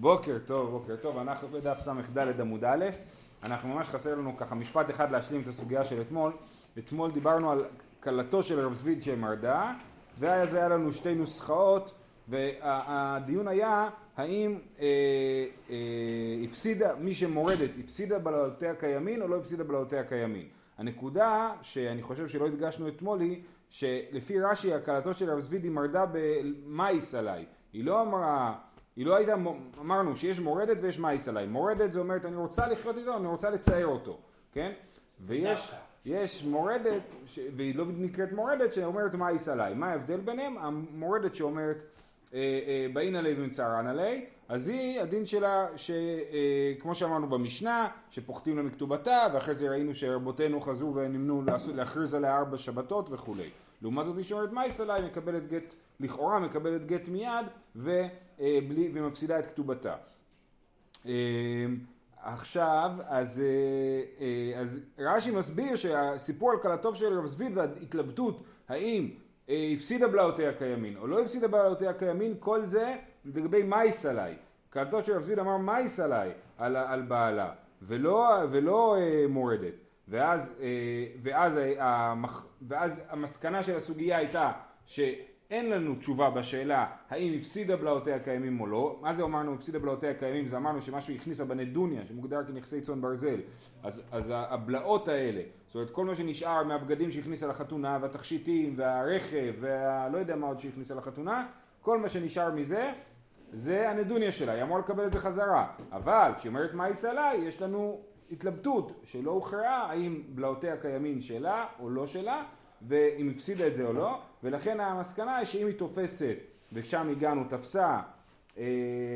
בוקר טוב, בוקר טוב, אנחנו בדף ס"ד עמוד א', אנחנו ממש חסר לנו ככה משפט אחד להשלים את הסוגיה של אתמול. אתמול דיברנו על כלתו של רב צבי שמרדה, ואז היה לנו שתי נוסחאות, והדיון היה האם אה, אה, הפסידה, מי שמורדת, הפסידה בלהותיה כימין או לא הפסידה בלהותיה כימין. הנקודה שאני חושב שלא הדגשנו אתמול היא שלפי רש"י הקלתו של רב צבי מרדה במאיס עליי. היא לא אמרה היא לא הייתה, אמרנו שיש מורדת ויש מייס עליי. מורדת זה אומרת אני רוצה לחיות איתו, אני רוצה לצייר אותו, כן? ויש יש מורדת, ש... והיא לא נקראת מורדת, שאומרת מייס עליי. מה ההבדל ביניהם? המורדת שאומרת אה, אה, באין עלי ומצערן עלי, אז היא, הדין שלה, שכמו אה, שאמרנו במשנה, שפוחתים לה מכתובתה, ואחרי זה ראינו שרבותינו חזרו ונמנו להכריז עליה ארבע שבתות וכולי. לעומת זאת מי שאומרת מייס עליי מקבלת גט, לכאורה מקבלת גט מיד ובלי, ומפסידה את כתובתה. עכשיו, אז, אז רש"י מסביר שהסיפור על כלתו של רב זביד וההתלבטות האם הפסידה בלעותיה כימין או לא הפסידה בלעותיה כימין, כל זה לגבי מייס עליי. כלתו של רב זביד אמר מייס עליי על, על בעלה ולא, ולא מורדת. ואז, אה, ואז, אה, ואז המסקנה של הסוגיה הייתה שאין לנו תשובה בשאלה האם הפסידה בלעותיה קיימים או לא. מה זה אמרנו הפסידה בלעותיה קיימים? זה אמרנו שמשהו הכניסה בנדוניה שמוגדר כנכסי צאן ברזל. אז, אז הבלעות האלה, זאת אומרת כל מה שנשאר מהבגדים שהכניסה לחתונה והתכשיטים והרכב והלא יודע מה עוד שהכניסה לחתונה, כל מה שנשאר מזה זה הנדוניה שלה, היא אמורה לקבל את זה חזרה. אבל כשהיא אומרת מה יישא לה, יש לנו התלבטות שלא הוכרעה האם בלעותיה קיימים שלה או לא שלה ואם הפסידה את זה או לא ולכן המסקנה היא שאם היא תופסת ושם הגענו תפסה אה,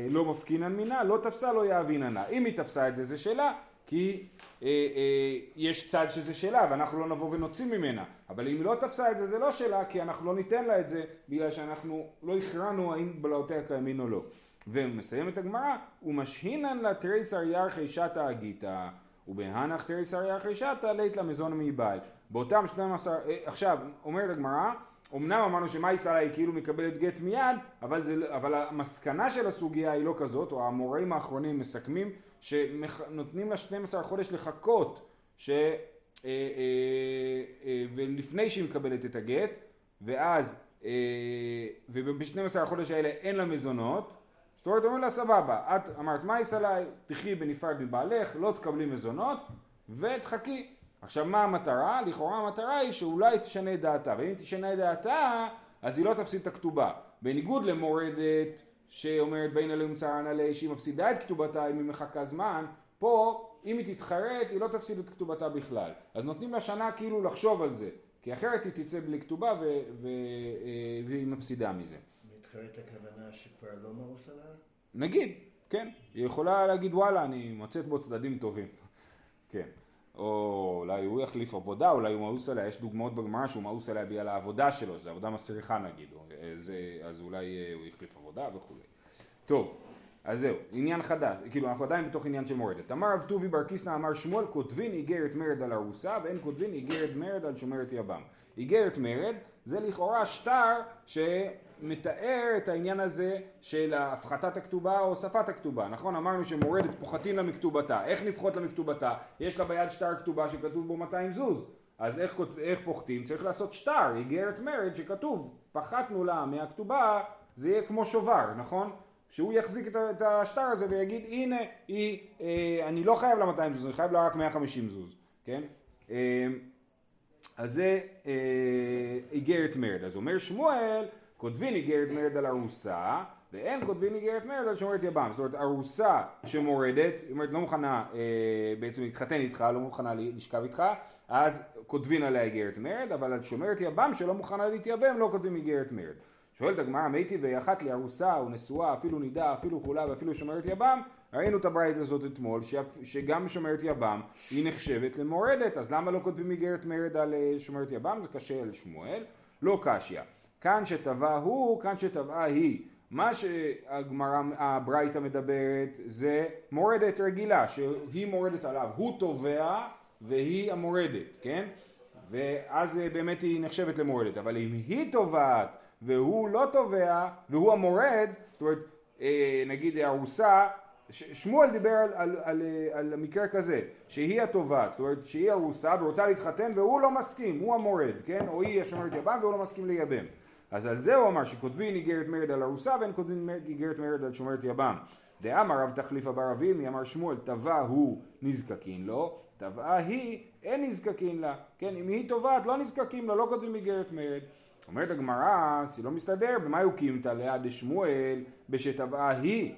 לא מפקינן מינה לא תפסה לא יאביננה אם היא תפסה את זה זה שלה כי אה, אה, יש צד שזה שלה ואנחנו לא נבוא ונוציא ממנה. אבל אם היא לא תפסה את זה זה לא שלה כי אנחנו לא ניתן לה את זה בגלל שאנחנו לא הכרענו האם בלעותיה קיימים או לא. ומסיים את הגמרא ומשהינן לה תריסר ירחי שתא אגיתא ובהנח תריס אריח רישתא לית למזון מבית. באותם 12, אה, עכשיו אומרת הגמרא, אמנם אמרנו שמאי היא כאילו מקבלת גט מיד, אבל, זה, אבל המסקנה של הסוגיה היא לא כזאת, או המוראים האחרונים מסכמים שנותנים לה 12 חודש לחכות, ש, אה, אה, אה, ולפני שהיא מקבלת את הגט, ואז, אה, וב-12 החודש האלה אין לה מזונות, זאת אומרת, אומרים לה סבבה, את אמרת מייס עליי, תחי בנפרד מבעלך, לא תקבלי מזונות ותחכי. עכשיו מה המטרה? לכאורה המטרה היא שאולי תשנה את דעתה, ואם תשנה את דעתה אז היא לא תפסיד את הכתובה. בניגוד למורדת שאומרת בין אלוהים צרן עלי שהיא מפסידה את כתובתה אם היא מחכה זמן, פה אם היא תתחרט היא לא תפסיד את כתובתה בכלל. אז נותנים לה שנה כאילו לחשוב על זה, כי אחרת היא תצא בלי כתובה ו- ו- אה, והיא מפסידה מזה. מתחרט הכוונה שכבר לא מאוס עליי? נגיד, כן. היא יכולה להגיד וואלה אני מוצאת בו צדדים טובים. כן. או אולי הוא יחליף עבודה, אולי הוא מאוס עליה, יש דוגמאות בגמרא שהוא מאוס עליה בגלל העבודה שלו, זה עבודה מסריחה נגיד, אז, אז אולי אה, הוא יחליף עבודה וכולי. טוב, אז זהו, עניין חדש, כאילו אנחנו עדיין בתוך עניין של מורדת. אמר רב טובי בר קיסנא אמר שמואל כותבין איגרת מרד על ארוסה ואין כותבין איגרת מרד על שומרת יבם. איגרת מרד זה לכאורה שטר שמתאר את העניין הזה של הפחתת הכתובה או הוספת הכתובה, נכון? אמרנו שמורדת פוחתים לה מכתובתה, איך נפחות לה מכתובתה? יש לה ביד שטר כתובה שכתוב בו 200 זוז, אז איך, איך פוחתים? צריך לעשות שטר, איגרת מרד שכתוב פחתנו לה מהכתובה, זה יהיה כמו שובר, נכון? שהוא יחזיק את השטר הזה ויגיד הנה היא, אה, אני לא חייב לה 200 זוז, אני חייב לה רק 150 זוז, כן? אה, אז זה אה, איגרת מרד. אז אומר שמואל, כותבין איגרת מרד על ארוסה, ואין כותבין איגרת מרד על שומרת יבם. זאת אומרת, ארוסה שמורדת, זאת אומרת, לא מוכנה אה, בעצם להתחתן איתך, לא מוכנה לשכב איתך, אז כותבין עליה איגרת מרד, אבל על שומרת יבם שלא מוכנה להתייבם, לא כותבים איגרת מרד. שואלת הגמרא, מתי ואחת לי ארוסה ונשואה, אפילו נידה, אפילו חולה ואפילו שומרת יבם, ראינו את הברית הזאת אתמול, שגם שומרת יבם היא נחשבת למורדת, אז למה לא כותבים איגרת מרד על אה, שומרת יבם? זה קשה על שמואל, לא קשיא. כאן שטבע הוא, כאן שטבעה היא. מה שהגמרא, הברייתא מדברת זה מורדת רגילה, שהיא מורדת עליו, הוא תובע והיא המורדת, כן? ואז אה, באמת היא נחשבת למורדת, אבל אם היא תובעת והוא לא תובע והוא המורד, זאת אומרת אה, נגיד ארוסה, שמואל דיבר על, על, על, אה, על המקרה כזה, שהיא התובעת, זאת אומרת שהיא ארוסה ורוצה להתחתן והוא לא מסכים, הוא המורד, כן? או היא השומרת יבם והוא לא מסכים לייבם. אז על זה הוא אמר שכותבים איגרת מרד על ארוסה ואין כותבים איגרת מרד על שומרת יבם. דאמר רב תחליף אבר אבימי אמר שמואל תבע הוא נזקקין לו, תבעה היא אין נזקקין לה, כן? אם היא תובעת לא נזקקים לה, לא כותבים איגרת מרד. אומרת הגמרא, זה לא מסתדר, במה הוא קימתא ליד דשמואל בשתבעה היא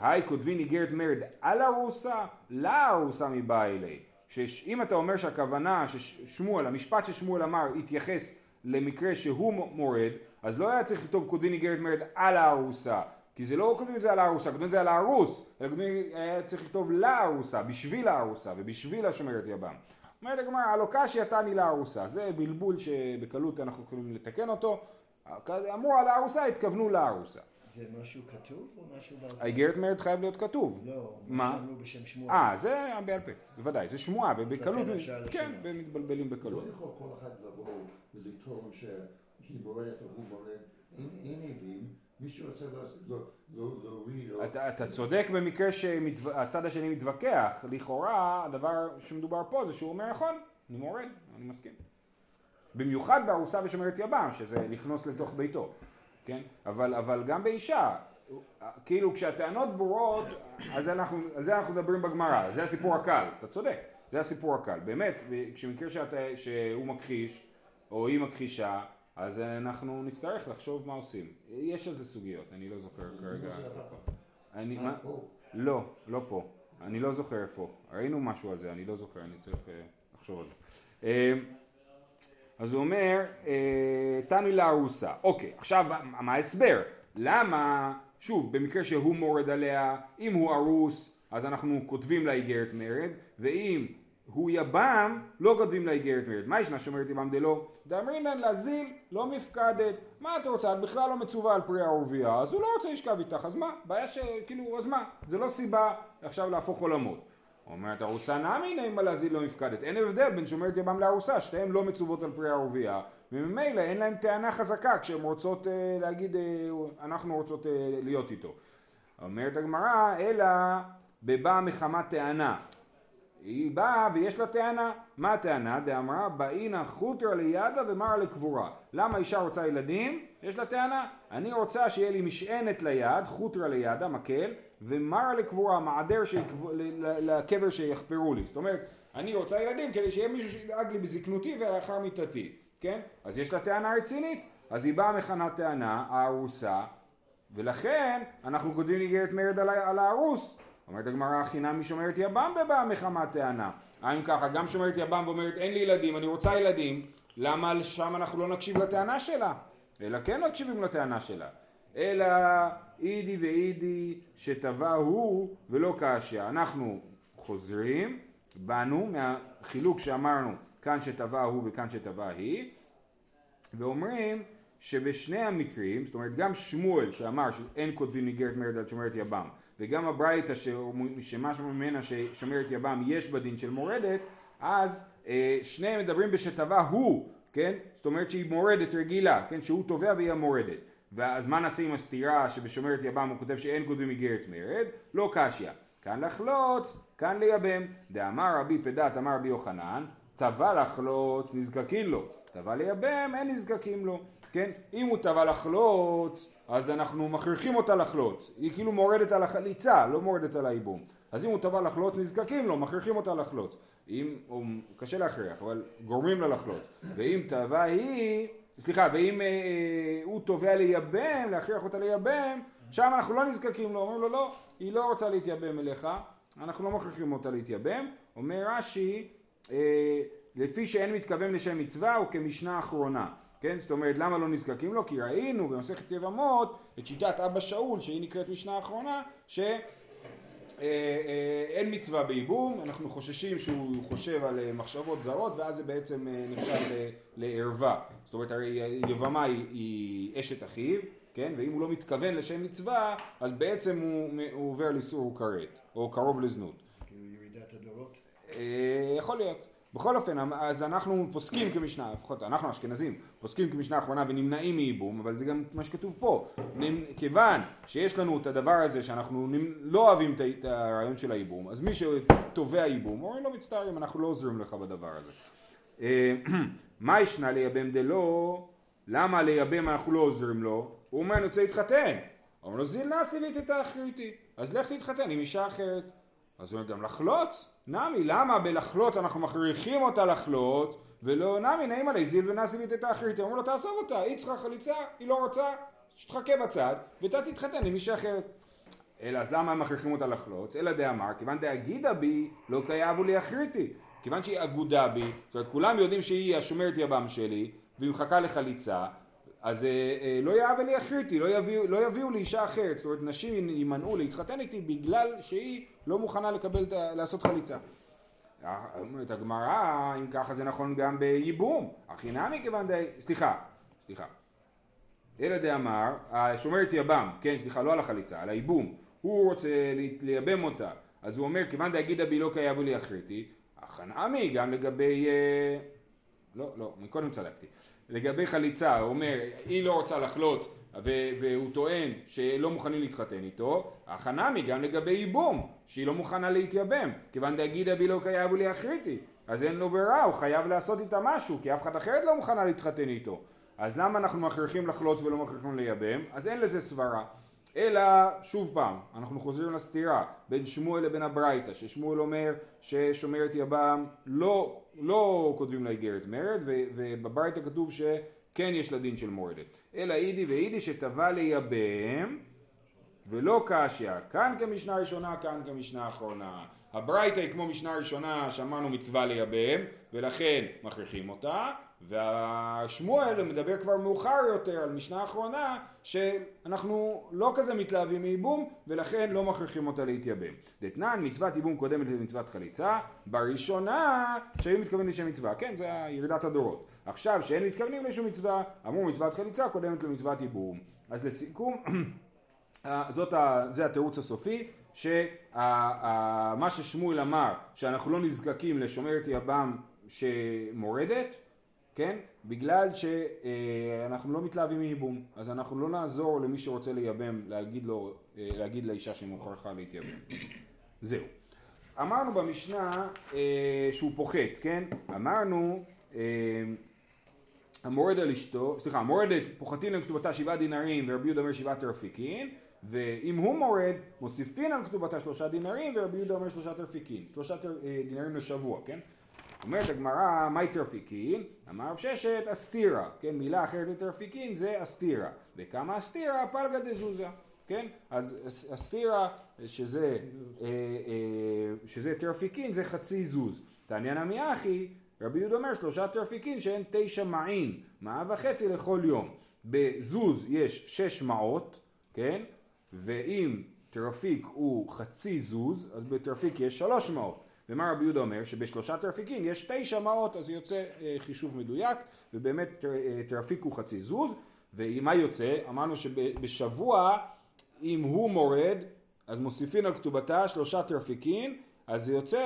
היי כותבין איגרת מרד על ארוסה, לארוסה מבעי אלי. שאם אתה אומר שהכוונה ששמואל, המשפט ששמואל אמר התייחס למקרה שהוא מורד, אז לא היה צריך לכתוב כותבין איגרת מרד על הארוסה, כי זה לא כותבים את זה על הארוסה, כותבים את זה על הארוס, אלא כותבים, היה צריך לכתוב לארוסה, בשביל הארוסה ובשביל השומרת יבם. אומרת הגמרא, הלא קשיא לארוסה, זה בלבול שבקלות אנחנו יכולים לתקן אותו, אמרו על הארוסה, התכוונו לארוסה. זה משהו כתוב או משהו בעל פה? האיגרת מרד חייב להיות כתוב. לא, מה? שאמרו בשם שמואל. אה, זה בעל פה, בוודאי, זה שמועה, ובקלות, כן. ומתבלבלים לא בקלות. יכול כל אחד לבוא ולטעון שהיא מורדת או הוא מורד. אין אין עדים, מי שרוצה לעשות- לא- לא- להוריד אתה צודק במקרה שהצד השני מתווכח, לכאורה הדבר שמדובר פה זה שהוא אומר נכון, אני מורד, אני מסכים. במיוחד בארוסה ושומרת יבם, שזה לכנוס לתוך ביתו, כן? אבל, אבל גם באישה, כאילו כשהטענות ברורות, אז אנחנו, על זה אנחנו מדברים בגמרא, זה הסיפור הקל, אתה צודק, זה הסיפור הקל, באמת, כשמקרה שאתה, שהוא מכחיש, או היא מכחישה, אז אנחנו נצטרך לחשוב מה עושים. יש על זה סוגיות, אני לא זוכר כרגע. אני, מה? פה. לא, לא פה. אני לא זוכר איפה. ראינו משהו על זה, אני לא זוכר, אני צריך אה, לחשוב על זה. אז הוא אומר, אה, תני לארוסה. אוקיי, עכשיו מה ההסבר? למה, שוב, במקרה שהוא מורד עליה, אם הוא ארוס, אז אנחנו כותבים לה איגרת מרד, ואם הוא יבם, לא כותבים לה איגרת מרד. מה ישנה שומרת יבם דלא? דאמרינן להזיל, לא מפקדת. מה את רוצה? את בכלל לא מצווה על פרי הערבייה, אז הוא לא רוצה לשכב איתך, אז מה? בעיה ש... כאילו, אז מה? זה לא סיבה עכשיו להפוך עולמות. אומרת ארוסה נמי נעימה להזיל לא מפקדת. אין הבדל בין שומרת יבם לארוסה, שתיהן לא מצוות על פרי הערבייה, וממילא אין להן טענה חזקה כשהן רוצות אה, להגיד, אה, אנחנו רוצות אה, להיות איתו. אומרת הגמרא, אלא בבאה מחמת טענה. היא באה ויש לה טענה. מה הטענה? דאמרה באינה חוטרה לידה ומרה לקבורה. למה אישה רוצה ילדים? יש לה טענה. אני רוצה שיהיה לי משענת ליד, חוטרה לידה, מקל, ומרה לקבורה, מעדר שיקב- לקבר שיחפרו לי. זאת אומרת, אני רוצה ילדים כדי שיהיה מישהו שידאג לי בזקנותי ולאחר מיתתי. כן? אז יש לה טענה רצינית. אז היא באה מכנת טענה, הארוסה, ולכן אנחנו כותבים איגרת מרד על, על הארוס. אומרת הגמרא חינם משומרת יבם בבאה מחמת טענה. האם ככה, גם שומרת יבם ואומרת אין לי ילדים, אני רוצה ילדים, למה שם אנחנו לא נקשיב לטענה שלה? אלא כן מקשיבים לטענה שלה. אלא אידי ואידי שטבע הוא ולא קשיא. אנחנו חוזרים, באנו מהחילוק שאמרנו כאן שטבע הוא וכאן שטבע היא, ואומרים שבשני המקרים, זאת אומרת גם שמואל שאמר שאין כותבים איגרת מרד על שומרת יבם וגם הברייתא ש- שמשמע ממנה ששומרת יבם יש בדין של מורדת אז אה, שניהם מדברים בשטבע הוא, כן? זאת אומרת שהיא מורדת רגילה, כן? שהוא תובע והיא המורדת ואז מה נעשה עם הסתירה שבשומרת יבם הוא כותב שאין כותבים איגרת מרד? לא קשיא כאן לחלוץ, כאן לייבם דאמר רבי פדת אמר רבי יוחנן טבע לחלוץ נזקקין לו טבע לייבם אין נזקקים לו, כן? אם הוא טבע לחלוץ, אז אנחנו מכריחים אותה לחלוץ. היא כאילו מורדת על החליצה, לא מורדת על הייבום. אז אם הוא טבע לחלוץ, נזקקים לו, מכריחים אותה לחלוץ. אם, או, קשה להכריח, אבל גורמים לה לחלוץ. ואם תבע היא, סליחה, ואם אה, אה, הוא תובע לייבם, להכריח אותה לייבם, שם אנחנו לא נזקקים לו. אומרים לו, לא, היא לא רוצה להתייבם אליך, אנחנו לא מכריחים אותה להתייבם. אומר רש"י, אה, לפי שאין מתכוון לשם מצווה הוא כמשנה אחרונה. כן? זאת אומרת, למה לא נזקקים לו? כי ראינו במסכת יבמות את שיטת אבא שאול, שהיא נקראת משנה אחרונה, שאין מצווה בייבום, אנחנו חוששים שהוא חושב על אה, מחשבות זרות, ואז זה בעצם אה, נחשב לערווה. זאת אומרת, הרי יבמה היא, היא אשת אחיו, כן? ואם הוא לא מתכוון לשם מצווה, אז בעצם הוא, הוא עובר לאיסור כרת, או קרוב לזנות. כאילו ירידת הדורות. אה, יכול להיות. בכל אופן, אז אנחנו פוסקים כמשנה, לפחות אנחנו אשכנזים, פוסקים כמשנה אחרונה ונמנעים מייבום, אבל זה גם מה שכתוב פה. כיוון שיש לנו את הדבר הזה שאנחנו לא אוהבים את הרעיון של הייבום, אז מי שתובע ייבום, אומרים לו מצטערים, אנחנו לא עוזרים לך בדבר הזה. מאי שנא לייבם דלא? למה לייבם אנחנו לא עוזרים לו? הוא אומר אני רוצה להתחתן. אומר לו זיל נסיב איתתא אחריתי. אז לך להתחתן עם אישה אחרת. אז הוא אומר גם לחלוץ? נמי, למה בלחלוץ אנחנו מכריחים אותה לחלוץ ולא נמי נימא ליה זיל ונסיב איתתא אחריתי. הוא אומר לו תעזוב אותה, היא צריכה חליצה, היא לא רוצה, שתחכה בצד ואתה תתחתן עם אישה אחרת. אלא אז למה הם מכריחים אותה לחלוץ? אלא דאמר, כיוון דאגידא בי, לא קא יהבו לי אחריתי. כיוון שהיא אגודה בי, זאת אומרת כולם יודעים שהיא השומרת יבם שלי, והיא מחכה לחליצה, אז אה, אה, לא יאהב לי אחריתי, לא יביאו, לא יביאו לי אישה אחרת, זאת אומרת נשים יימנעו להתחתן איתי בגלל שהיא לא מוכנה לקבל, לעשות חליצה. אומרת הגמרא, אם ככה זה נכון גם בייבום, הכי נמי כיוון די... סליחה, סליחה. אלא דאמר, השומרת יבם, כן, סליחה, לא על החליצה, על הייבום, הוא רוצה לייבם אותה, אז הוא אומר, כיוון דאגידא בי לא קא יהבו לי אחריתי, הכא נמי גם לגבי, אה, לא, לא, מקודם צדקתי, לגבי חליצה, הוא אומר, היא לא רוצה לחלוץ, והוא טוען שלא מוכנים להתחתן איתו, הכא נמי גם לגבי ייבום, שהיא לא מוכנה להתייבם, כיוון דאגידא בי לא קא יהבו לי אחריתי, אז אין לו ברירה, הוא חייב לעשות איתה משהו, כי אף אחד אחרת לא מוכנה להתחתן איתו. אז למה אנחנו מכריחים לחלוץ ולא מכריחים לייבם? אז אין לזה סברה. אלא, שוב פעם, אנחנו חוזרים לסתירה בין שמואל לבין הברייתא, ששמואל אומר ששומרת יבם לא, לא כותבים לה איגרת מרד, ובברייתא כתוב שכן יש לה דין של מורדת. אלא אידי ואידי שטבע לייבם ולא קשיא, כאן כמשנה ראשונה, כאן כמשנה אחרונה. הברייתא היא כמו משנה ראשונה שאמרנו מצווה לייבם, ולכן מכריחים אותה, והשמואל מדבר כבר מאוחר יותר על משנה אחרונה, שאנחנו לא כזה מתלהבים מייבום, ולכן לא מכריחים אותה להתייבם. דתנן, מצוות ייבום קודמת למצוות חליצה, בראשונה שהיו מתכוונים לשם מצווה, כן, זה ירידת הדורות. עכשיו, שאין מתכוונים לשום מצווה, אמרו מצוות חליצה קודמת למצוות ייבום. אז לסיכום, אה, זאת ה, זה התירוץ הסופי, שמה ששמואל אמר, שאנחנו לא נזקקים לשומרת יבם שמורדת, כן? בגלל שאנחנו לא מתלהבים מייבום, אז אנחנו לא נעזור למי שרוצה לייבם, להגיד, לו, להגיד לאישה שהיא מוכרחה להתייבם. זהו. אמרנו במשנה אה, שהוא פוחת, כן? אמרנו אה, המורד על אשתו, סליחה, המורדת פוחתין לכתובתה שבעה דינרים ורבי יהודה אומר שבעה תרפיקין ואם הוא מורד מוסיפין על כתובתה שלושה דינרים ורבי יהודה אומר שלושה תרפיקין, שלושה תר, אה, דינרים לשבוע, כן? אומרת הגמרא, מהי תרפיקין? אמר רב ששת, אסתירה, כן? מילה אחרת לתרפיקין זה אסתירה. וכמה אסתירה? פלגה דזוזה, כן? אז אס- אסתירה, שזה, אה, אה, שזה תרפיקין, זה חצי זוז. תעניין נמי אחי, רבי יהודה אומר שלושה תרפיקין שהן תשע מעין, מעה וחצי לכל יום. בזוז יש שש מעות, כן? ואם תרפיק הוא חצי זוז, אז בתרפיק יש שלוש מעות. ומה רבי יהודה אומר? שבשלושה תרפיקים יש תשע מעות, אז יוצא אה, חישוב מדויק, ובאמת תר, אה, תרפיק הוא חצי זוז, ומה יוצא? אמרנו שבשבוע, אם הוא מורד, אז מוסיפין על כתובתה שלושה תרפיקין, אז זה יוצא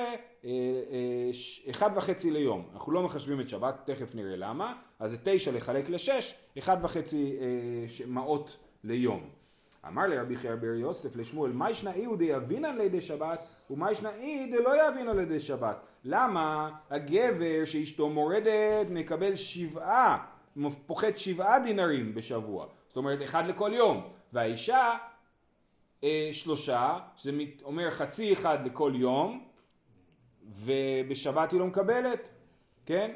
אה, אה, אחד וחצי ליום. אנחנו לא מחשבים את שבת, תכף נראה למה, אז זה תשע לחלק לשש, אחד וחצי אה, ש- מעות ליום. אמר לרבי חייא בר יוסף לשמואל, מה ישנה אי הוא דיאבינן לידי שבת, ומה ישנה אי דלא יאבינן לידי שבת. למה הגבר שאשתו מורדת מקבל שבעה, פוחת שבעה דינרים בשבוע, זאת אומרת אחד לכל יום, והאישה אה, שלושה, שזה אומר חצי אחד לכל יום, ובשבת היא לא מקבלת, כן?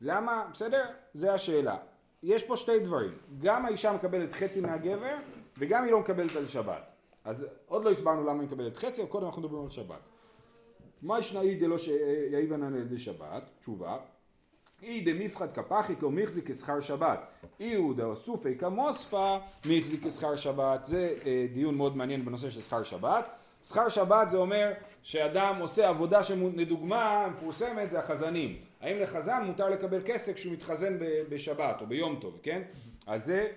למה? בסדר? זה השאלה. יש פה שתי דברים, גם האישה מקבלת חצי מהגבר וגם היא לא מקבלת על שבת. אז עוד לא הסברנו למה היא מקבלת חצי, אבל קודם אנחנו מדברים על שבת. מה ישנאי דלא שיעיבן על ידי שבת? תשובה. אי דמפחד כפחית לא מחזיק כשכר שבת. אי הוא דאסופי כמוספה מחזיק כשכר שבת. זה אה, דיון מאוד מעניין בנושא של שכר שבת. שכר שבת זה אומר שאדם עושה עבודה שלדוגמה מפורסמת זה החזנים. האם לחזן מותר לקבל כסף כשהוא מתחזן בשבת או ביום טוב, כן? אז זה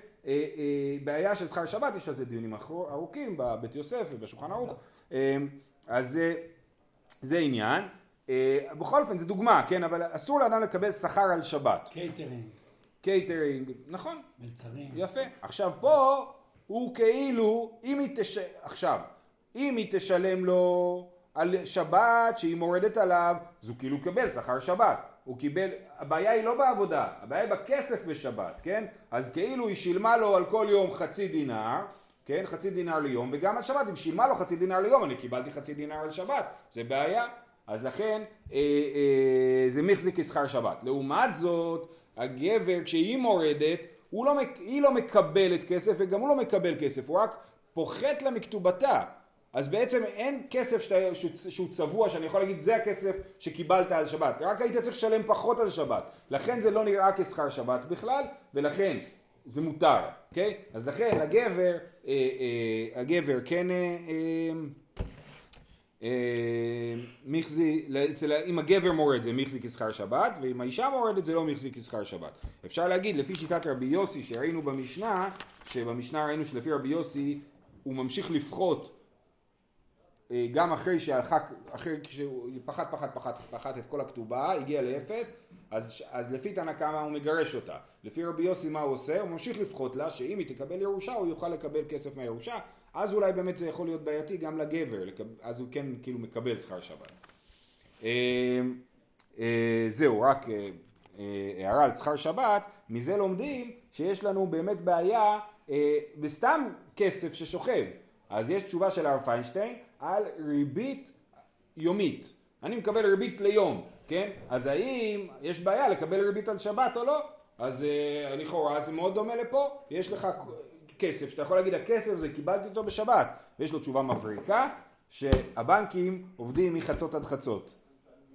בעיה של שכר שבת, יש על זה דיונים ארוכים בבית יוסף ובשולחן ערוך. אה, אז זה, זה עניין. אה, בכל אופן זו דוגמה, כן, אבל אסור לאדם לקבל שכר על שבת. קייטרינג, קייטרינג, נכון, מלצרים. יפה. עכשיו פה הוא כאילו, אם היא תש... עכשיו, אם היא תשלם לו על שבת שהיא מורדת עליו, אז הוא כאילו קיבל שכר שבת. הוא קיבל, הבעיה היא לא בעבודה, הבעיה היא בכסף בשבת, כן? אז כאילו היא שילמה לו על כל יום חצי דינר, כן? חצי דינר ליום, וגם על שבת, אם שילמה לו חצי דינר ליום, אני קיבלתי חצי דינר על שבת, זה בעיה. אז לכן אה, אה, זה מחזיק כשכר שבת. לעומת זאת, הגבר כשהיא מורדת, לא, היא לא מקבלת כסף וגם הוא לא מקבל כסף, הוא רק פוחת לה מכתובתה. אז בעצם אין כסף שאתה, שהוא, צבוע, שאני יכול להגיד זה הכסף שקיבלת על שבת, רק היית צריך לשלם פחות על שבת, לכן זה לא נראה כשכר שבת בכלל, ולכן זה מותר, אוקיי? אז לכן הגבר, אה, אה, הגבר כן, אה, אה, אה, מחזי, אצל, אם הגבר מורד זה מחזי כשכר שבת, ואם האישה מורדת זה לא מחזי כשכר שבת. אפשר להגיד, לפי שיטת רבי יוסי שראינו במשנה, שבמשנה ראינו שלפי רבי יוסי הוא ממשיך לפחות גם אחרי שהלכה, אחרי שהוא פחת פחת פחת פחת את כל הכתובה, הגיע לאפס, אז, אז לפי תנא קמא הוא מגרש אותה. לפי רבי יוסי מה הוא עושה? הוא ממשיך לפחות לה, שאם היא תקבל ירושה הוא יוכל לקבל כסף מהירושה, אז אולי באמת זה יכול להיות בעייתי גם לגבר, אז הוא כן כאילו מקבל שכר שבת. אה, אה, זהו, רק אה, אה, הערה על שכר שבת, מזה לומדים שיש לנו באמת בעיה אה, בסתם כסף ששוכב. אז יש תשובה של הרב פיינשטיין על ריבית יומית. אני מקבל ריבית ליום, כן? אז האם יש בעיה לקבל ריבית על שבת או לא? אז אה, לכאורה זה מאוד דומה לפה, יש לך כסף שאתה יכול להגיד הכסף זה קיבלתי אותו בשבת ויש לו תשובה מבריקה שהבנקים עובדים מחצות עד חצות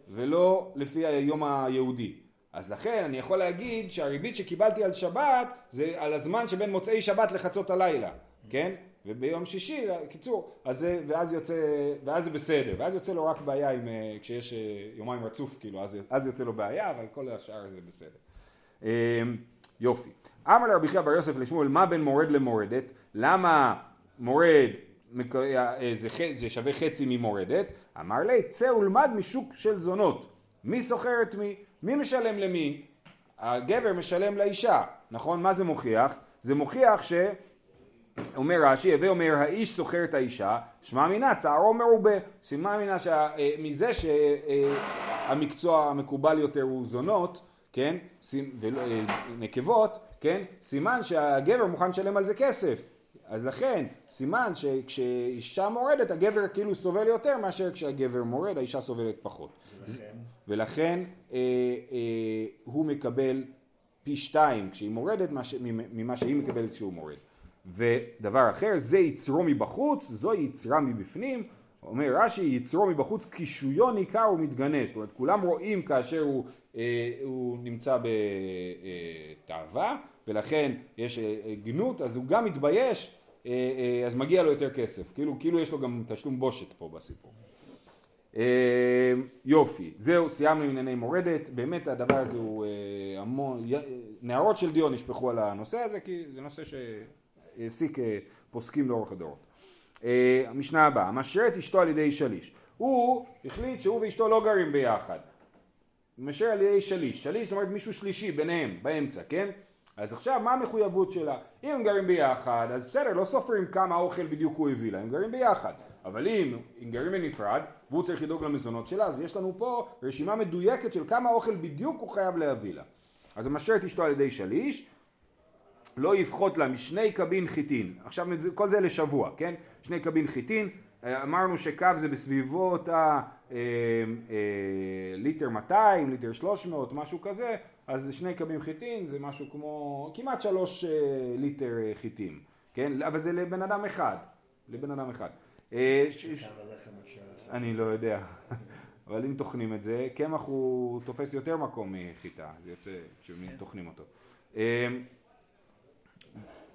ולא לפי היום היהודי. אז לכן אני יכול להגיד שהריבית שקיבלתי על שבת זה על הזמן שבין מוצאי שבת לחצות הלילה, כן? וביום שישי, קיצור, אז זה, ואז יוצא, ואז זה בסדר, ואז יוצא לו רק בעיה עם, אה, כשיש אה, יומיים רצוף, כאילו, אז, אז יוצא לו בעיה, אבל כל השאר זה בסדר. אה, יופי. אמר לרבי חייא בר יוסף לשמואל, מה בין מורד למורדת? למה מורד אה, זה, זה שווה חצי ממורדת? אמר לי, צא ולמד משוק של זונות. מי סוחר את מי? מי משלם למי? הגבר משלם לאישה, נכון? מה זה מוכיח? זה מוכיח ש... אומר רש"י, הווה אומר האיש סוחר את האישה, שמע מינה צערו מרובה, סימן מינה שמזה שהמקצוע המקובל יותר הוא זונות, כן, סימ- ולא- אה, נקבות, כן, סימן שהגבר מוכן לשלם על זה כסף, אז לכן סימן שכשאישה מורדת הגבר כאילו סובל יותר מאשר כשהגבר מורד האישה סובלת פחות. ולכן, ולכן אה, אה, הוא מקבל פי שתיים כשהיא מורדת ממה שהיא מקבלת כשהוא מורד. ודבר אחר, זה יצרו מבחוץ, זו יצרה מבפנים. אומר רש"י, יצרו מבחוץ קישויו ניכר ומתגנש. זאת אומרת, כולם רואים כאשר הוא, אה, הוא נמצא בתאווה, ולכן יש אה, אה, גנות, אז הוא גם מתבייש, אה, אה, אז מגיע לו יותר כסף. כאילו, כאילו יש לו גם תשלום בושת פה בסיפור. אה, יופי, זהו, סיימנו ענייני מורדת, באמת הדבר הזה הוא אה, המון, נערות של דיו נשפכו על הנושא הזה, כי זה נושא שהעסיק אה, פוסקים לאורך הדורות. אה, המשנה הבאה, משרה את אשתו על ידי שליש. הוא החליט שהוא ואשתו לא גרים ביחד. משרה על ידי שליש. שליש זאת אומרת מישהו שלישי ביניהם, באמצע, כן? אז עכשיו מה המחויבות שלה? אם הם גרים ביחד, אז בסדר, לא סופרים כמה אוכל בדיוק הוא הביא לה, הם גרים ביחד. אבל אם הם גרים בנפרד, והוא צריך לדאוג למזונות שלה, אז יש לנו פה רשימה מדויקת של כמה אוכל בדיוק הוא חייב להביא לה. אז הוא משרה את אשתו על ידי שליש, לא יפחות לה משני קבין חיטין. עכשיו כל זה לשבוע, כן? שני קבין חיטין. אה, אמרנו שקו זה בסביבות ה... אה, אה, ליטר 200, ליטר 300, משהו כזה, אז שני קבים חיטין זה משהו כמו כמעט שלוש אה, ליטר חיטים, כן? אבל זה לבן אדם אחד, לבן אדם אחד. אני לא יודע, אבל אם טוחנים את זה, קמח הוא תופס יותר מקום מחיטה, זה יוצא כשטוחנים אותו.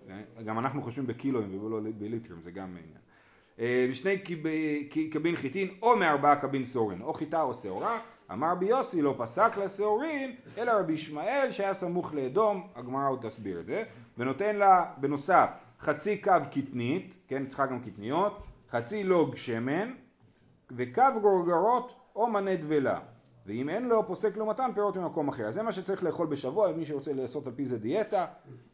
אה, גם אנחנו חושבים בקילואים ולא בליטרים, זה גם עניין. אה, שני קיב- ק- קבין חיטין או מארבעה קבין סורין, או חיטה או שעורה. אמר רבי יוסי לא פסק לשעורין, אלא רבי ישמעאל שהיה סמוך לאדום, הגמרא עוד תסביר את זה, ונותן לה בנוסף חצי קו קטנית, כן, צריכה גם קטניות, חצי לוג שמן, וקו גורגרות או מנה דבלה. ואם אין לו, פוסק לעומתן פירות ממקום אחר. אז זה מה שצריך לאכול בשבוע, מי שרוצה לעשות על פי זה דיאטה,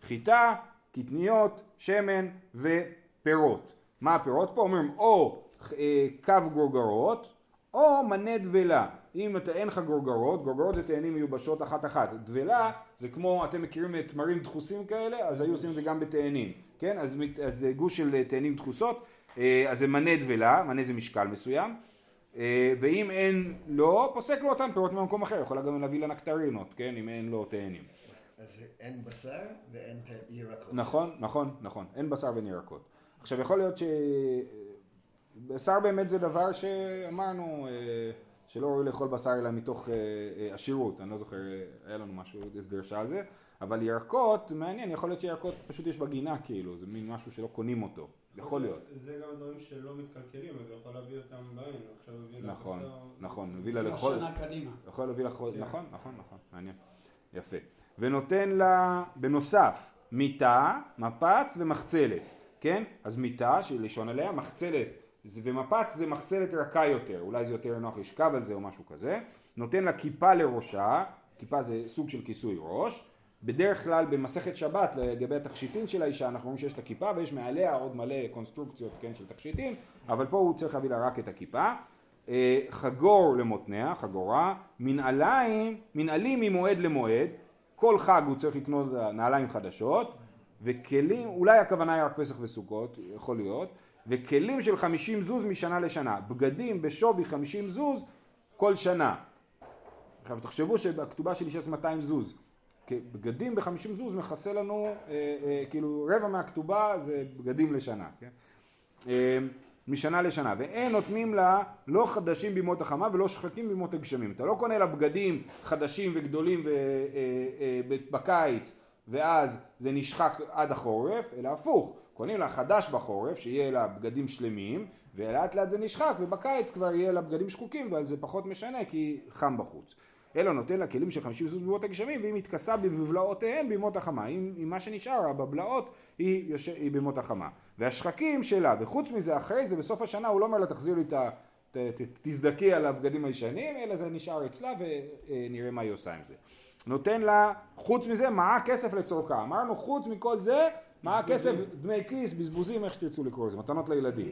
חיטה, קטניות, שמן ופירות. מה הפירות פה? אומרים או אה, קו גורגרות, או מנה דבלה. אם אתה, אין לך גורגרות, גורגרות זה תאנים מיובשות אחת אחת. דבלה זה כמו, אתם מכירים תמרים דחוסים כאלה, אז היו עושים את זה גם בתאנים. כן? אז, אז זה גוש של אה, תאנים דחוסות, אה, אז זה מנה דבלה, מנה זה משקל מסוים. אה, ואם אין לו, פוסק לו אותם פירות ממקום אחר, יכולה גם להביא לה נקטרינות, כן? אם אין לו תאנים. אז אין בשר ואין ירקות. נכון, נכון, נכון. אין בשר ואין ירקות. עכשיו יכול להיות ש... בשר באמת זה דבר שאמרנו אה, שלא ראוי לאכול בשר אלא מתוך אה, אה, עשירות, אני לא זוכר, היה לנו משהו, הסדר שעה זה, אבל ירקות, מעניין, יכול להיות שירקות פשוט יש בגינה כאילו, זה מין משהו שלא קונים אותו, יכול להיות. זה גם דברים שלא מתקלקלים, הוא יכול להביא אותם בעין, עכשיו הוא הביא לה נכון, בשר. נכון, מביא לה לאכול, שנה קדימה. יכול להביא לך, כן. נכון, נכון, נכון, מעניין, יפה. ונותן לה, בנוסף, מיטה, מפץ ומחצלת, כן? אז מיטה, שלשון עליה, מחצלת, ומפץ זה מחצלת רכה יותר, אולי זה יותר נוח לשכב על זה או משהו כזה. נותן לה כיפה לראשה, כיפה זה סוג של כיסוי ראש. בדרך כלל במסכת שבת לגבי התכשיטים של האישה אנחנו רואים שיש את הכיפה ויש מעליה עוד מלא קונסטרוקציות כן, של תכשיטים אבל פה הוא צריך להביא לה רק את הכיפה אה, חגור למותניה, חגורה, מנעליים, מנעלים ממועד למועד, כל חג הוא צריך לקנות נעליים חדשות, וכלים, אולי הכוונה היא רק פסח וסוכות, יכול להיות, וכלים של 50 זוז משנה לשנה, בגדים בשווי 50 זוז כל שנה. עכשיו תחשבו שבכתובה של אישה זה 200 זוז, בגדים ב-50 זוז מכסה לנו, אה, אה, כאילו רבע מהכתובה זה בגדים לשנה, כן? אה, משנה לשנה, ואין נותנים לה לא חדשים בימות החמה ולא שחקים בימות הגשמים. אתה לא קונה לה בגדים חדשים וגדולים ו, אה, אה, ב- בקיץ ואז זה נשחק עד החורף, אלא הפוך, קונים לה חדש בחורף, שיהיה לה בגדים שלמים, ולאט לאט זה נשחק, ובקיץ כבר יהיה לה בגדים שחוקים, אבל זה פחות משנה כי חם בחוץ. אלא נותן לה כלים של 50 סוס בימות הגשמים, והיא מתכסה בבלעותיהן בימות החמה. אם, אם מה שנשאר לה בבלעות היא, יוש... היא בימות החמה. והשחקים שלה, וחוץ מזה, אחרי זה, בסוף השנה, הוא לא אומר לה תחזיר לי את ה... ת- ת- תזדכי על הבגדים הישנים, אלא זה נשאר אצלה ונראה מה היא עושה עם זה. נותן לה, חוץ מזה, מעה כסף לצורכה. אמרנו, חוץ מכל זה, מעה כסף, דמי כיס, בזבוזים, איך שתרצו לקרוא לזה, מתנות לילדים.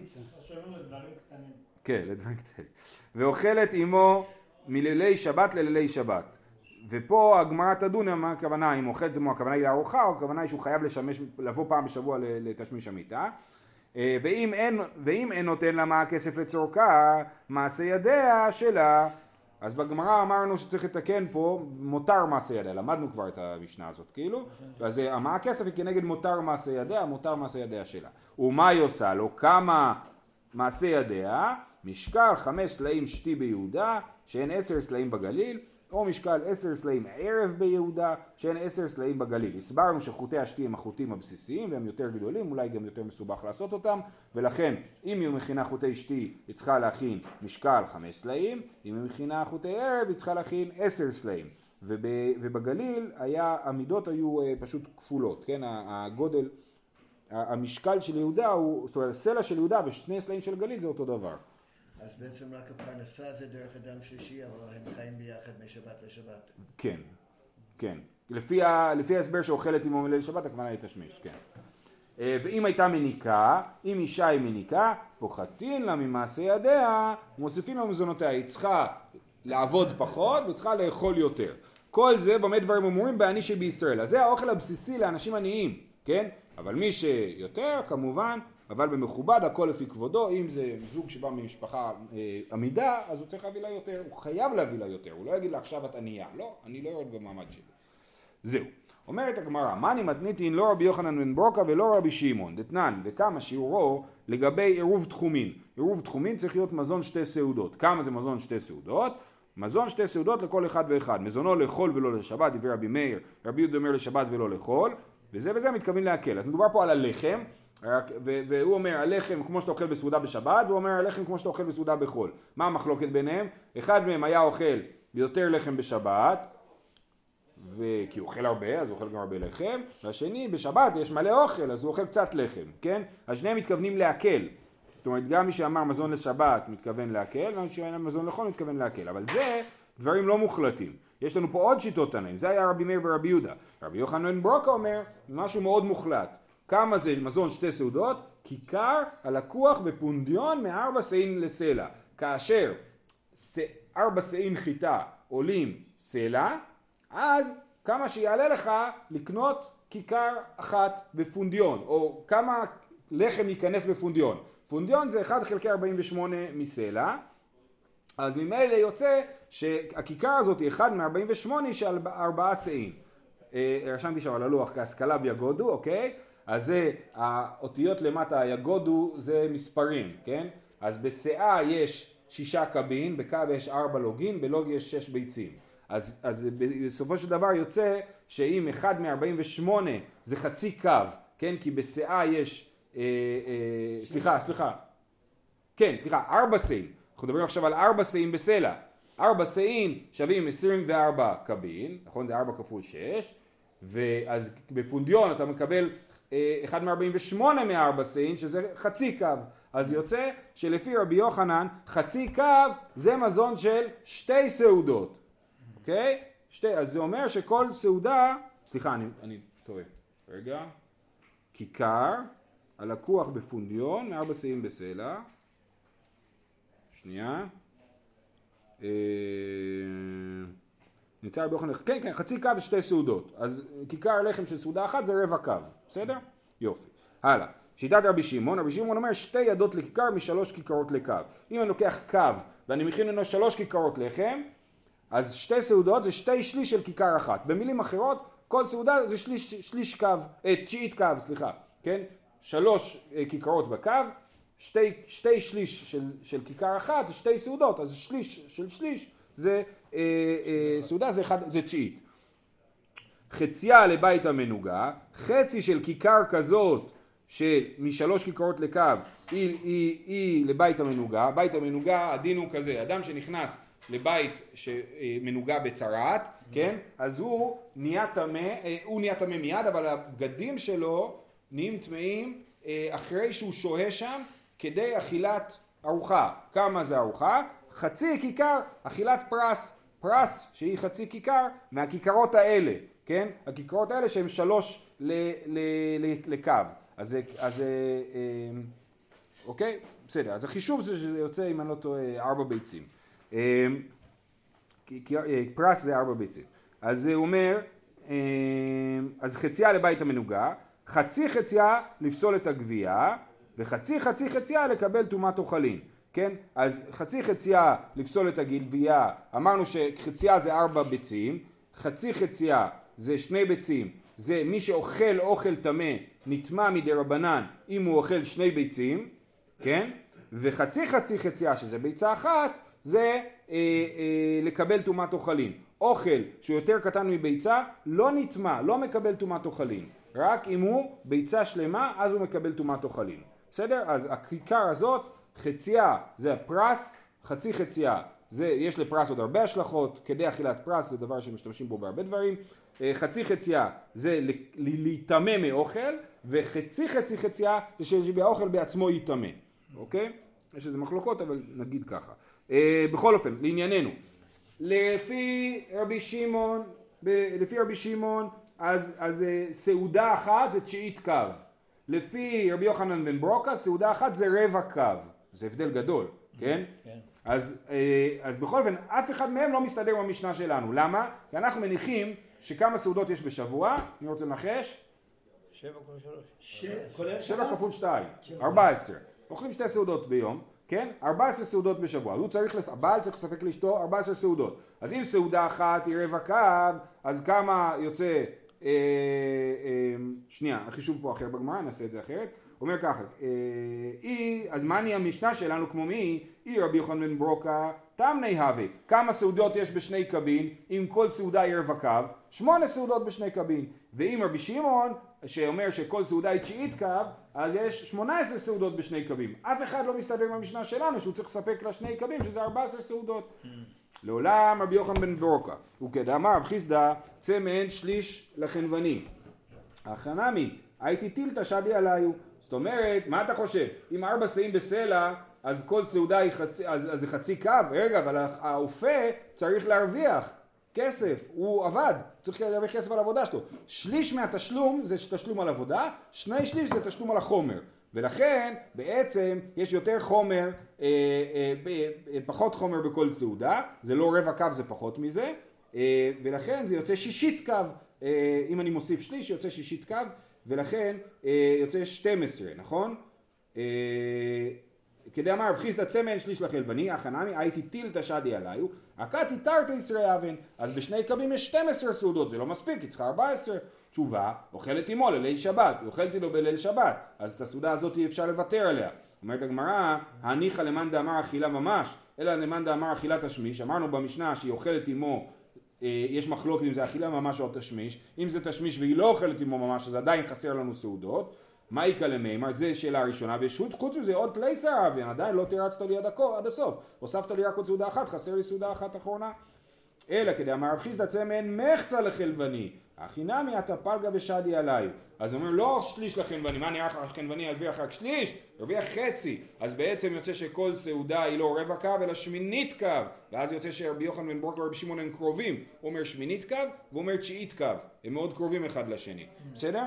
קטנים. כן, לדברים קטנים. ואוכלת עמו מלילי שבת ללילי שבת. ופה הגמרא תדון מה הכוונה, אם אוכלת עמו הכוונה היא לארוחה, או הכוונה היא שהוא חייב לשמש, לבוא פעם בשבוע לתשמיש המיטה. אה, ואם אין, ואם אין נותן לה מה הכסף לצורכה, מעשה ידיה שלה. אז בגמרא אמרנו שצריך לתקן פה מותר מעשה ידיה, למדנו כבר את המשנה הזאת כאילו, אז אה, מה הכסף היא כנגד מותר מעשה ידיה, מותר מעשה ידיה שלה. ומה היא עושה לו? כמה מעשה ידיה, משקל חמש סלעים שתי ביהודה, שאין עשר סלעים בגליל, או משקל עשר סלעים ערב ביהודה, שאין עשר סלעים בגליל. הסברנו שחוטי השתי הם החוטים הבסיסיים והם יותר גדולים, אולי גם יותר מסובך לעשות אותם, ולכן אם היא מכינה חוטי שתי היא צריכה להכין משקל חמש סלעים, אם היא מכינה חוטי ערב היא צריכה להכין עשר סלעים. וב, ובגליל היה, המידות היו אה, פשוט כפולות, כן? הגודל, המשקל של יהודה הוא, זאת אומרת הסלע של יהודה ושני סלעים של גליל זה אותו דבר. אז בעצם רק הפרנסה זה דרך אדם שלישי, אבל הם חיים ביחד משבת לשבת. כן, כן. לפי, ה, לפי ההסבר שאוכלת עמו מליל שבת, הכוונה היא תשמיש, כן. אה, ואם הייתה מניקה, אם אישה היא מניקה, פוחתין לה ממעשה ידיה, מוסיפים לה מזונותיה. היא צריכה לעבוד פחות והיא צריכה לאכול יותר. כל זה במה דברים אמורים בעני שבישראל. אז זה האוכל הבסיסי לאנשים עניים, כן? אבל מי שיותר, כמובן, אבל במכובד, הכל לפי כבודו. אם זה זוג שבא ממשפחה אה, עמידה, אז הוא צריך להביא לה יותר. הוא חייב להביא לה יותר. הוא לא יגיד לה עכשיו את ענייה. לא, אני לא יורד במעמד שלי. זהו. אומרת הגמרא, מאני מתניתין לא רבי יוחנן בן ברוקה ולא רבי שמעון, דתנן, וכמה שיעורו לגבי עירוב תחומין. עירוב תחומין צריך להיות מזון שתי סעודות. כמה זה מזון שתי סעודות? מזון שתי סעודות לכל אחד ואחד. מזונו לאכול ולא לשבת, דברי רבי מאיר, רבי יהודה אומר לשבת ולא לאכול, וזה וזה מתכוון להקל. אז מדובר פה על הלחם, והוא אומר הלחם כמו שאתה אוכל בסעודה בשבת, והוא אומר הלחם כמו שאתה אוכל בסעודה בחול. מה המחלוקת ביניהם? אחד מהם היה אוכל יותר לחם בשבת, וכי הוא אוכל הרבה, אז הוא אוכל גם הרבה לחם, והשני בשבת יש מלא אוכל, אז הוא אוכל קצת לחם, כן? אז שניהם מתכוונים להקל. זאת אומרת, גם מי שאמר מזון לשבת מתכוון להקל, גם מי שאמר מזון לחול מתכוון להקל. אבל זה דברים לא מוחלטים. יש לנו פה עוד שיטות תנאים, זה היה רבי מאיר ורבי יהודה. רבי יוחנן ברוקה אומר משהו מאוד מוחלט. כמה זה מזון שתי סעודות? כיכר הלקוח בפונדיון מארבע שאים לסלע. כאשר ארבע שאים חיטה עולים סלע, אז כמה שיעלה לך לקנות כיכר אחת בפונדיון, או כמה לחם ייכנס בפונדיון. פונדיון זה 1 חלקי 48 מסלע, אז ממילא יוצא שהכיכר הזאת היא 1 מ-48 של ארבעה שאים. אה, רשמתי שם על הלוח כהשכלה ביגודו, אוקיי? אז זה האותיות למטה היגודו זה מספרים, כן? אז בשאה יש שישה קבין, בקו יש ארבע לוגין, בלוג יש שש ביצים. אז, אז בסופו של דבר יוצא שאם אחד מ-48 זה חצי קו, כן? כי בשאה יש, אה, אה, סליחה, סליחה, כן, סליחה, ארבע שאים. אנחנו מדברים עכשיו על ארבע שאים בסלע. ארבע שאים שווים 24 קבין, נכון? זה ארבע כפול שש, ואז בפונדיון אתה מקבל 1 מ-48 מארבע שאים, שזה חצי קו. אז יוצא שלפי רבי יוחנן, חצי קו זה מזון של שתי סעודות, אוקיי? שתי, אז זה אומר שכל סעודה, סליחה, אני, אני טועה, רגע, כיכר, הלקוח בפונדיון, מארבע שאים בסלע, שנייה. אה, נמצא רבי יוחנן, כן כן, חצי קו ושתי סעודות. אז כיכר לחם של סעודה אחת זה רבע קו, בסדר? יופי. הלאה. שיטת רבי שמעון, רבי שמעון אומר שתי ידות לכיכר משלוש כיכרות לקו. אם אני לוקח קו ואני מכין ממנו שלוש כיכרות לחם, אז שתי סעודות זה שתי שליש של כיכר אחת. במילים אחרות, כל סעודה זה שליש, שליש קו, אה, תשיעית קו, סליחה, כן? שלוש אה, כיכרות בקו, שתי, שתי שליש של, של כיכר אחת זה שתי סעודות, אז שליש של שליש זה אה, אה, סעודה זה, אחד, זה תשיעית. חציה לבית המנוגה, חצי של כיכר כזאת שמשלוש כיכרות לקו היא, היא, היא לבית המנוגה, בית המנוגה הדין הוא כזה, אדם שנכנס לבית שמנוגה בצרעת, כן, אז הוא נהיה טמא, אה, הוא נהיה טמא מיד, אבל הבגדים שלו נהיים טמאים אחרי שהוא שוהה שם כדי אכילת ארוחה. כמה זה ארוחה? חצי כיכר אכילת פרס, פרס שהיא חצי כיכר מהכיכרות האלה, כן? הכיכרות האלה שהן שלוש ל, ל, ל, לקו. אז אז אה, אוקיי? בסדר, אז החישוב זה שזה יוצא, אם אני לא טועה, ארבע ביצים. כי- אה, פרס זה ארבע ביצים. אז הוא אומר, אה, אז חציה לבית המנוגה, חצי חציה לפסול את הגבייה, וחצי חצי חציה לקבל טומאת אוכלים, כן? אז חצי חציה לפסול את הגלבייה, אמרנו שחציה זה ארבע ביצים, חצי חציה זה שני ביצים, זה מי שאוכל אוכל טמא נטמע מדי רבנן אם הוא אוכל שני ביצים, כן? וחצי חצי חציה שזה ביצה אחת זה אה, אה, לקבל טומאת אוכלים. אוכל שהוא יותר קטן מביצה לא נטמע, לא מקבל טומאת אוכלים. רק אם הוא ביצה שלמה אז הוא מקבל טומאת אוכלים. בסדר? אז הכיכר הזאת, חציה זה הפרס, חצי חציה זה, יש לפרס עוד הרבה השלכות, כדי אכילת פרס זה דבר שמשתמשים בו בהרבה דברים. אה, חצי חציה זה להיטמא מאוכל, וחצי חצי חציה זה שהאוכל בעצמו ייטמא, אוקיי? יש איזה מחלוקות אבל נגיד ככה. אה, בכל אופן, לענייננו. לפי רבי שמעון, לפי רבי שמעון, אז, אז אה, סעודה אחת זה תשיעית קו. לפי רבי יוחנן בן ברוקה, סעודה אחת זה רבע קו. זה הבדל גדול, כן? כן. אז, אה, אז בכל אופן, אף אחד מהם לא מסתדר עם המשנה שלנו. למה? כי אנחנו מניחים שכמה סעודות יש בשבוע, אני רוצה לנחש? שבע כל שלוש. שבע? כפול שתיים, ארבע עשרה. אוכלים שתי סעודות ביום, כן? ארבע עשרה סעודות בשבוע. הוא צריך, לס... הבעל צריך לספק לאשתו ארבע עשרה סעודות. אז אם סעודה אחת היא רבע קו, אז כמה יוצא... אה, אה, שנייה, החישוב פה אחר בגמרא, נעשה את זה אחרת. אומר ככה, אה, היא, אז מה נהיה המשנה שלנו כמו מי? היא רבי יוחנן בן ברוקה, תמני הווה. כמה סעודות יש בשני קבין? אם כל סעודה היא רבע קו, שמונה סעודות בשני קבין. ואם רבי שמעון, שאומר שכל סעודה היא תשיעית קו, אז יש 18 סעודות בשני קבים. אף אחד לא מסתדר עם המשנה שלנו שהוא צריך לספק לה שני קבים, שזה 14 סעודות. לעולם רבי יוחנן בן ברוקה, וכדאמר רב חיסדא, צא מהן שליש לחנווני. החנמי, הייתי טילתא שדי עליו. זאת אומרת, מה אתה חושב? אם ארבע שאים בסלע אז כל סעודה היא חצי, אז, אז זה חצי קו, רגע, אבל האופה צריך להרוויח כסף, הוא עבד, צריך להרוויח כסף על העבודה שלו. שליש מהתשלום זה תשלום על עבודה, שני שליש זה תשלום על החומר. ולכן בעצם יש יותר חומר, אה, אה, אה, פחות חומר בכל סעודה, זה לא רבע קו זה פחות מזה, אה, ולכן זה יוצא שישית קו, אה, אם אני מוסיף שליש יוצא שישית קו, ולכן אה, יוצא 12, נכון? אה, כדאמר רב חיסדא צמא שליש לחלבני, הכנמי הייתי טילתא שדי עליו, הכתי תרתי ישרי אבן, אז בשני קבים יש 12 סעודות, זה לא מספיק, היא צריכה 14. תשובה, אוכלת עמו לליל שבת, היא אוכלת איתו בליל שבת, אז את הסעודה הזאת אי אפשר לוותר עליה. אומרת הגמרא, הניחא למאן דאמר אכילה ממש, אלא למאן דאמר אכילת תשמיש, אמרנו במשנה שהיא אוכלת עמו יש מחלוקת אם זה אכילה ממש או תשמיש, אם זה תשמיש והיא לא אוכלת עמו ממש אז עדיין חסר לנו סעודות, מה יקא למימר? זה שאלה ראשונה, וחוץ מזה עוד תלייסר אביין, עדיין לא תירצת לי עד, הכו, עד הסוף, הוספת לי רק עוד סעודה אחת, חסר לי סעודה אחת אחרונה. אלא כדי אמר רב חיסדא צמא מחצה לחלבני, הכי נמי אתה פלגה ושדי עליי. אז הוא אומר לא שליש לחנווני, מה נראה לך החנווני ירוויח רק שליש? ירוויח חצי. אז בעצם יוצא שכל סעודה היא לא רבע קו אלא שמינית קו. ואז יוצא שרבי יוחנן בן ברוקה ורבי שמעון הם קרובים. הוא אומר שמינית קו והוא אומר תשיעית קו. הם מאוד קרובים אחד לשני. בסדר?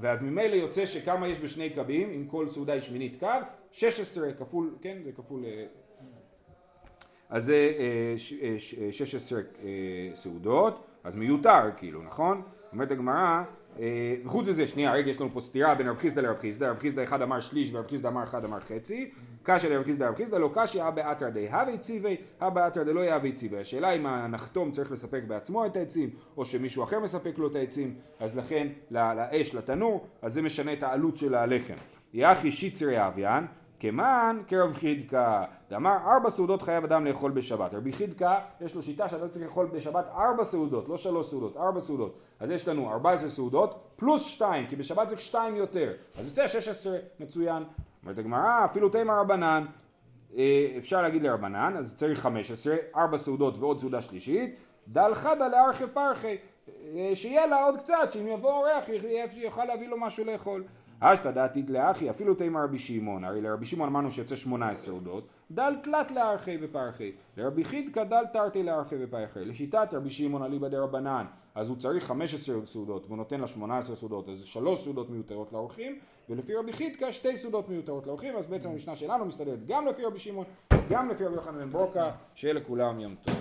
ואז ממילא יוצא שכמה יש בשני קבים, אם כל סעודה היא שמינית קו, 16 כפול, כן, זה כפול... אה, אז זה 16 אה, סעודות, אז מיותר כאילו, נכון? אומרת הגמרא, אה, וחוץ מזה, שנייה, רגע, יש לנו פה סתירה בין רב חיסדא לרב חיסדא, רב חיסדא אחד אמר שליש ורב חיסדא אמר אחד אמר חצי, קשיא לרב חיסדא לרב חיסדא לא קשיא הא באתרא די הווי ציווי, הא באתרא דלא יהווי ציווי. השאלה אם הנחתום צריך לספק בעצמו את העצים, או שמישהו אחר מספק לו את העצים, אז לכן לאש, לתנור, אז זה משנה את העלות של הלחם. יחי שיצרי אביאן, כמן כרב חידקה, דאמר ארבע סעודות חייב אדם לאכול בשבת. רבי חידקה יש לו שיטה שאדם צריך לאכול בשבת ארבע סעודות, לא שלוש סעודות, ארבע סעודות. אז יש לנו ארבע עשרה סעודות פלוס שתיים, כי בשבת זה שתיים יותר. אז יוצא שש עשרה, מצוין. אומרת הגמרא, אפילו תימא רבנן, אה, אפשר להגיד לרבנן, אז צריך חמש עשרה, ארבע סעודות ועוד סעודה שלישית, דל חדא לארכי פרחי, אה, שיהיה לה עוד קצת, שאם יבוא אורח יוכל להביא לו משהו לאכול. אשתא דעתית לאחי, אפילו תימא רבי שמעון, הרי לרבי שמעון אמרנו שיוצא שמונה סעודות, דל תלת לארכי ופרחי, לרבי חידקא דל תרתי לארכי ופרחי, לשיטת רבי שמעון אליבא דרבנן, אז הוא צריך חמש עשרה סעודות והוא נותן לה שמונה עשרה סעודות, אז שלוש סעודות מיותרות לאורחים, ולפי רבי חידקא שתי סעודות מיותרות לאורחים, אז בעצם המשנה שלנו מסתדרת גם לפי רבי שמעון, גם לפי רבי יוחנן בן ברוקה, שיהיה לכולם יום טוב.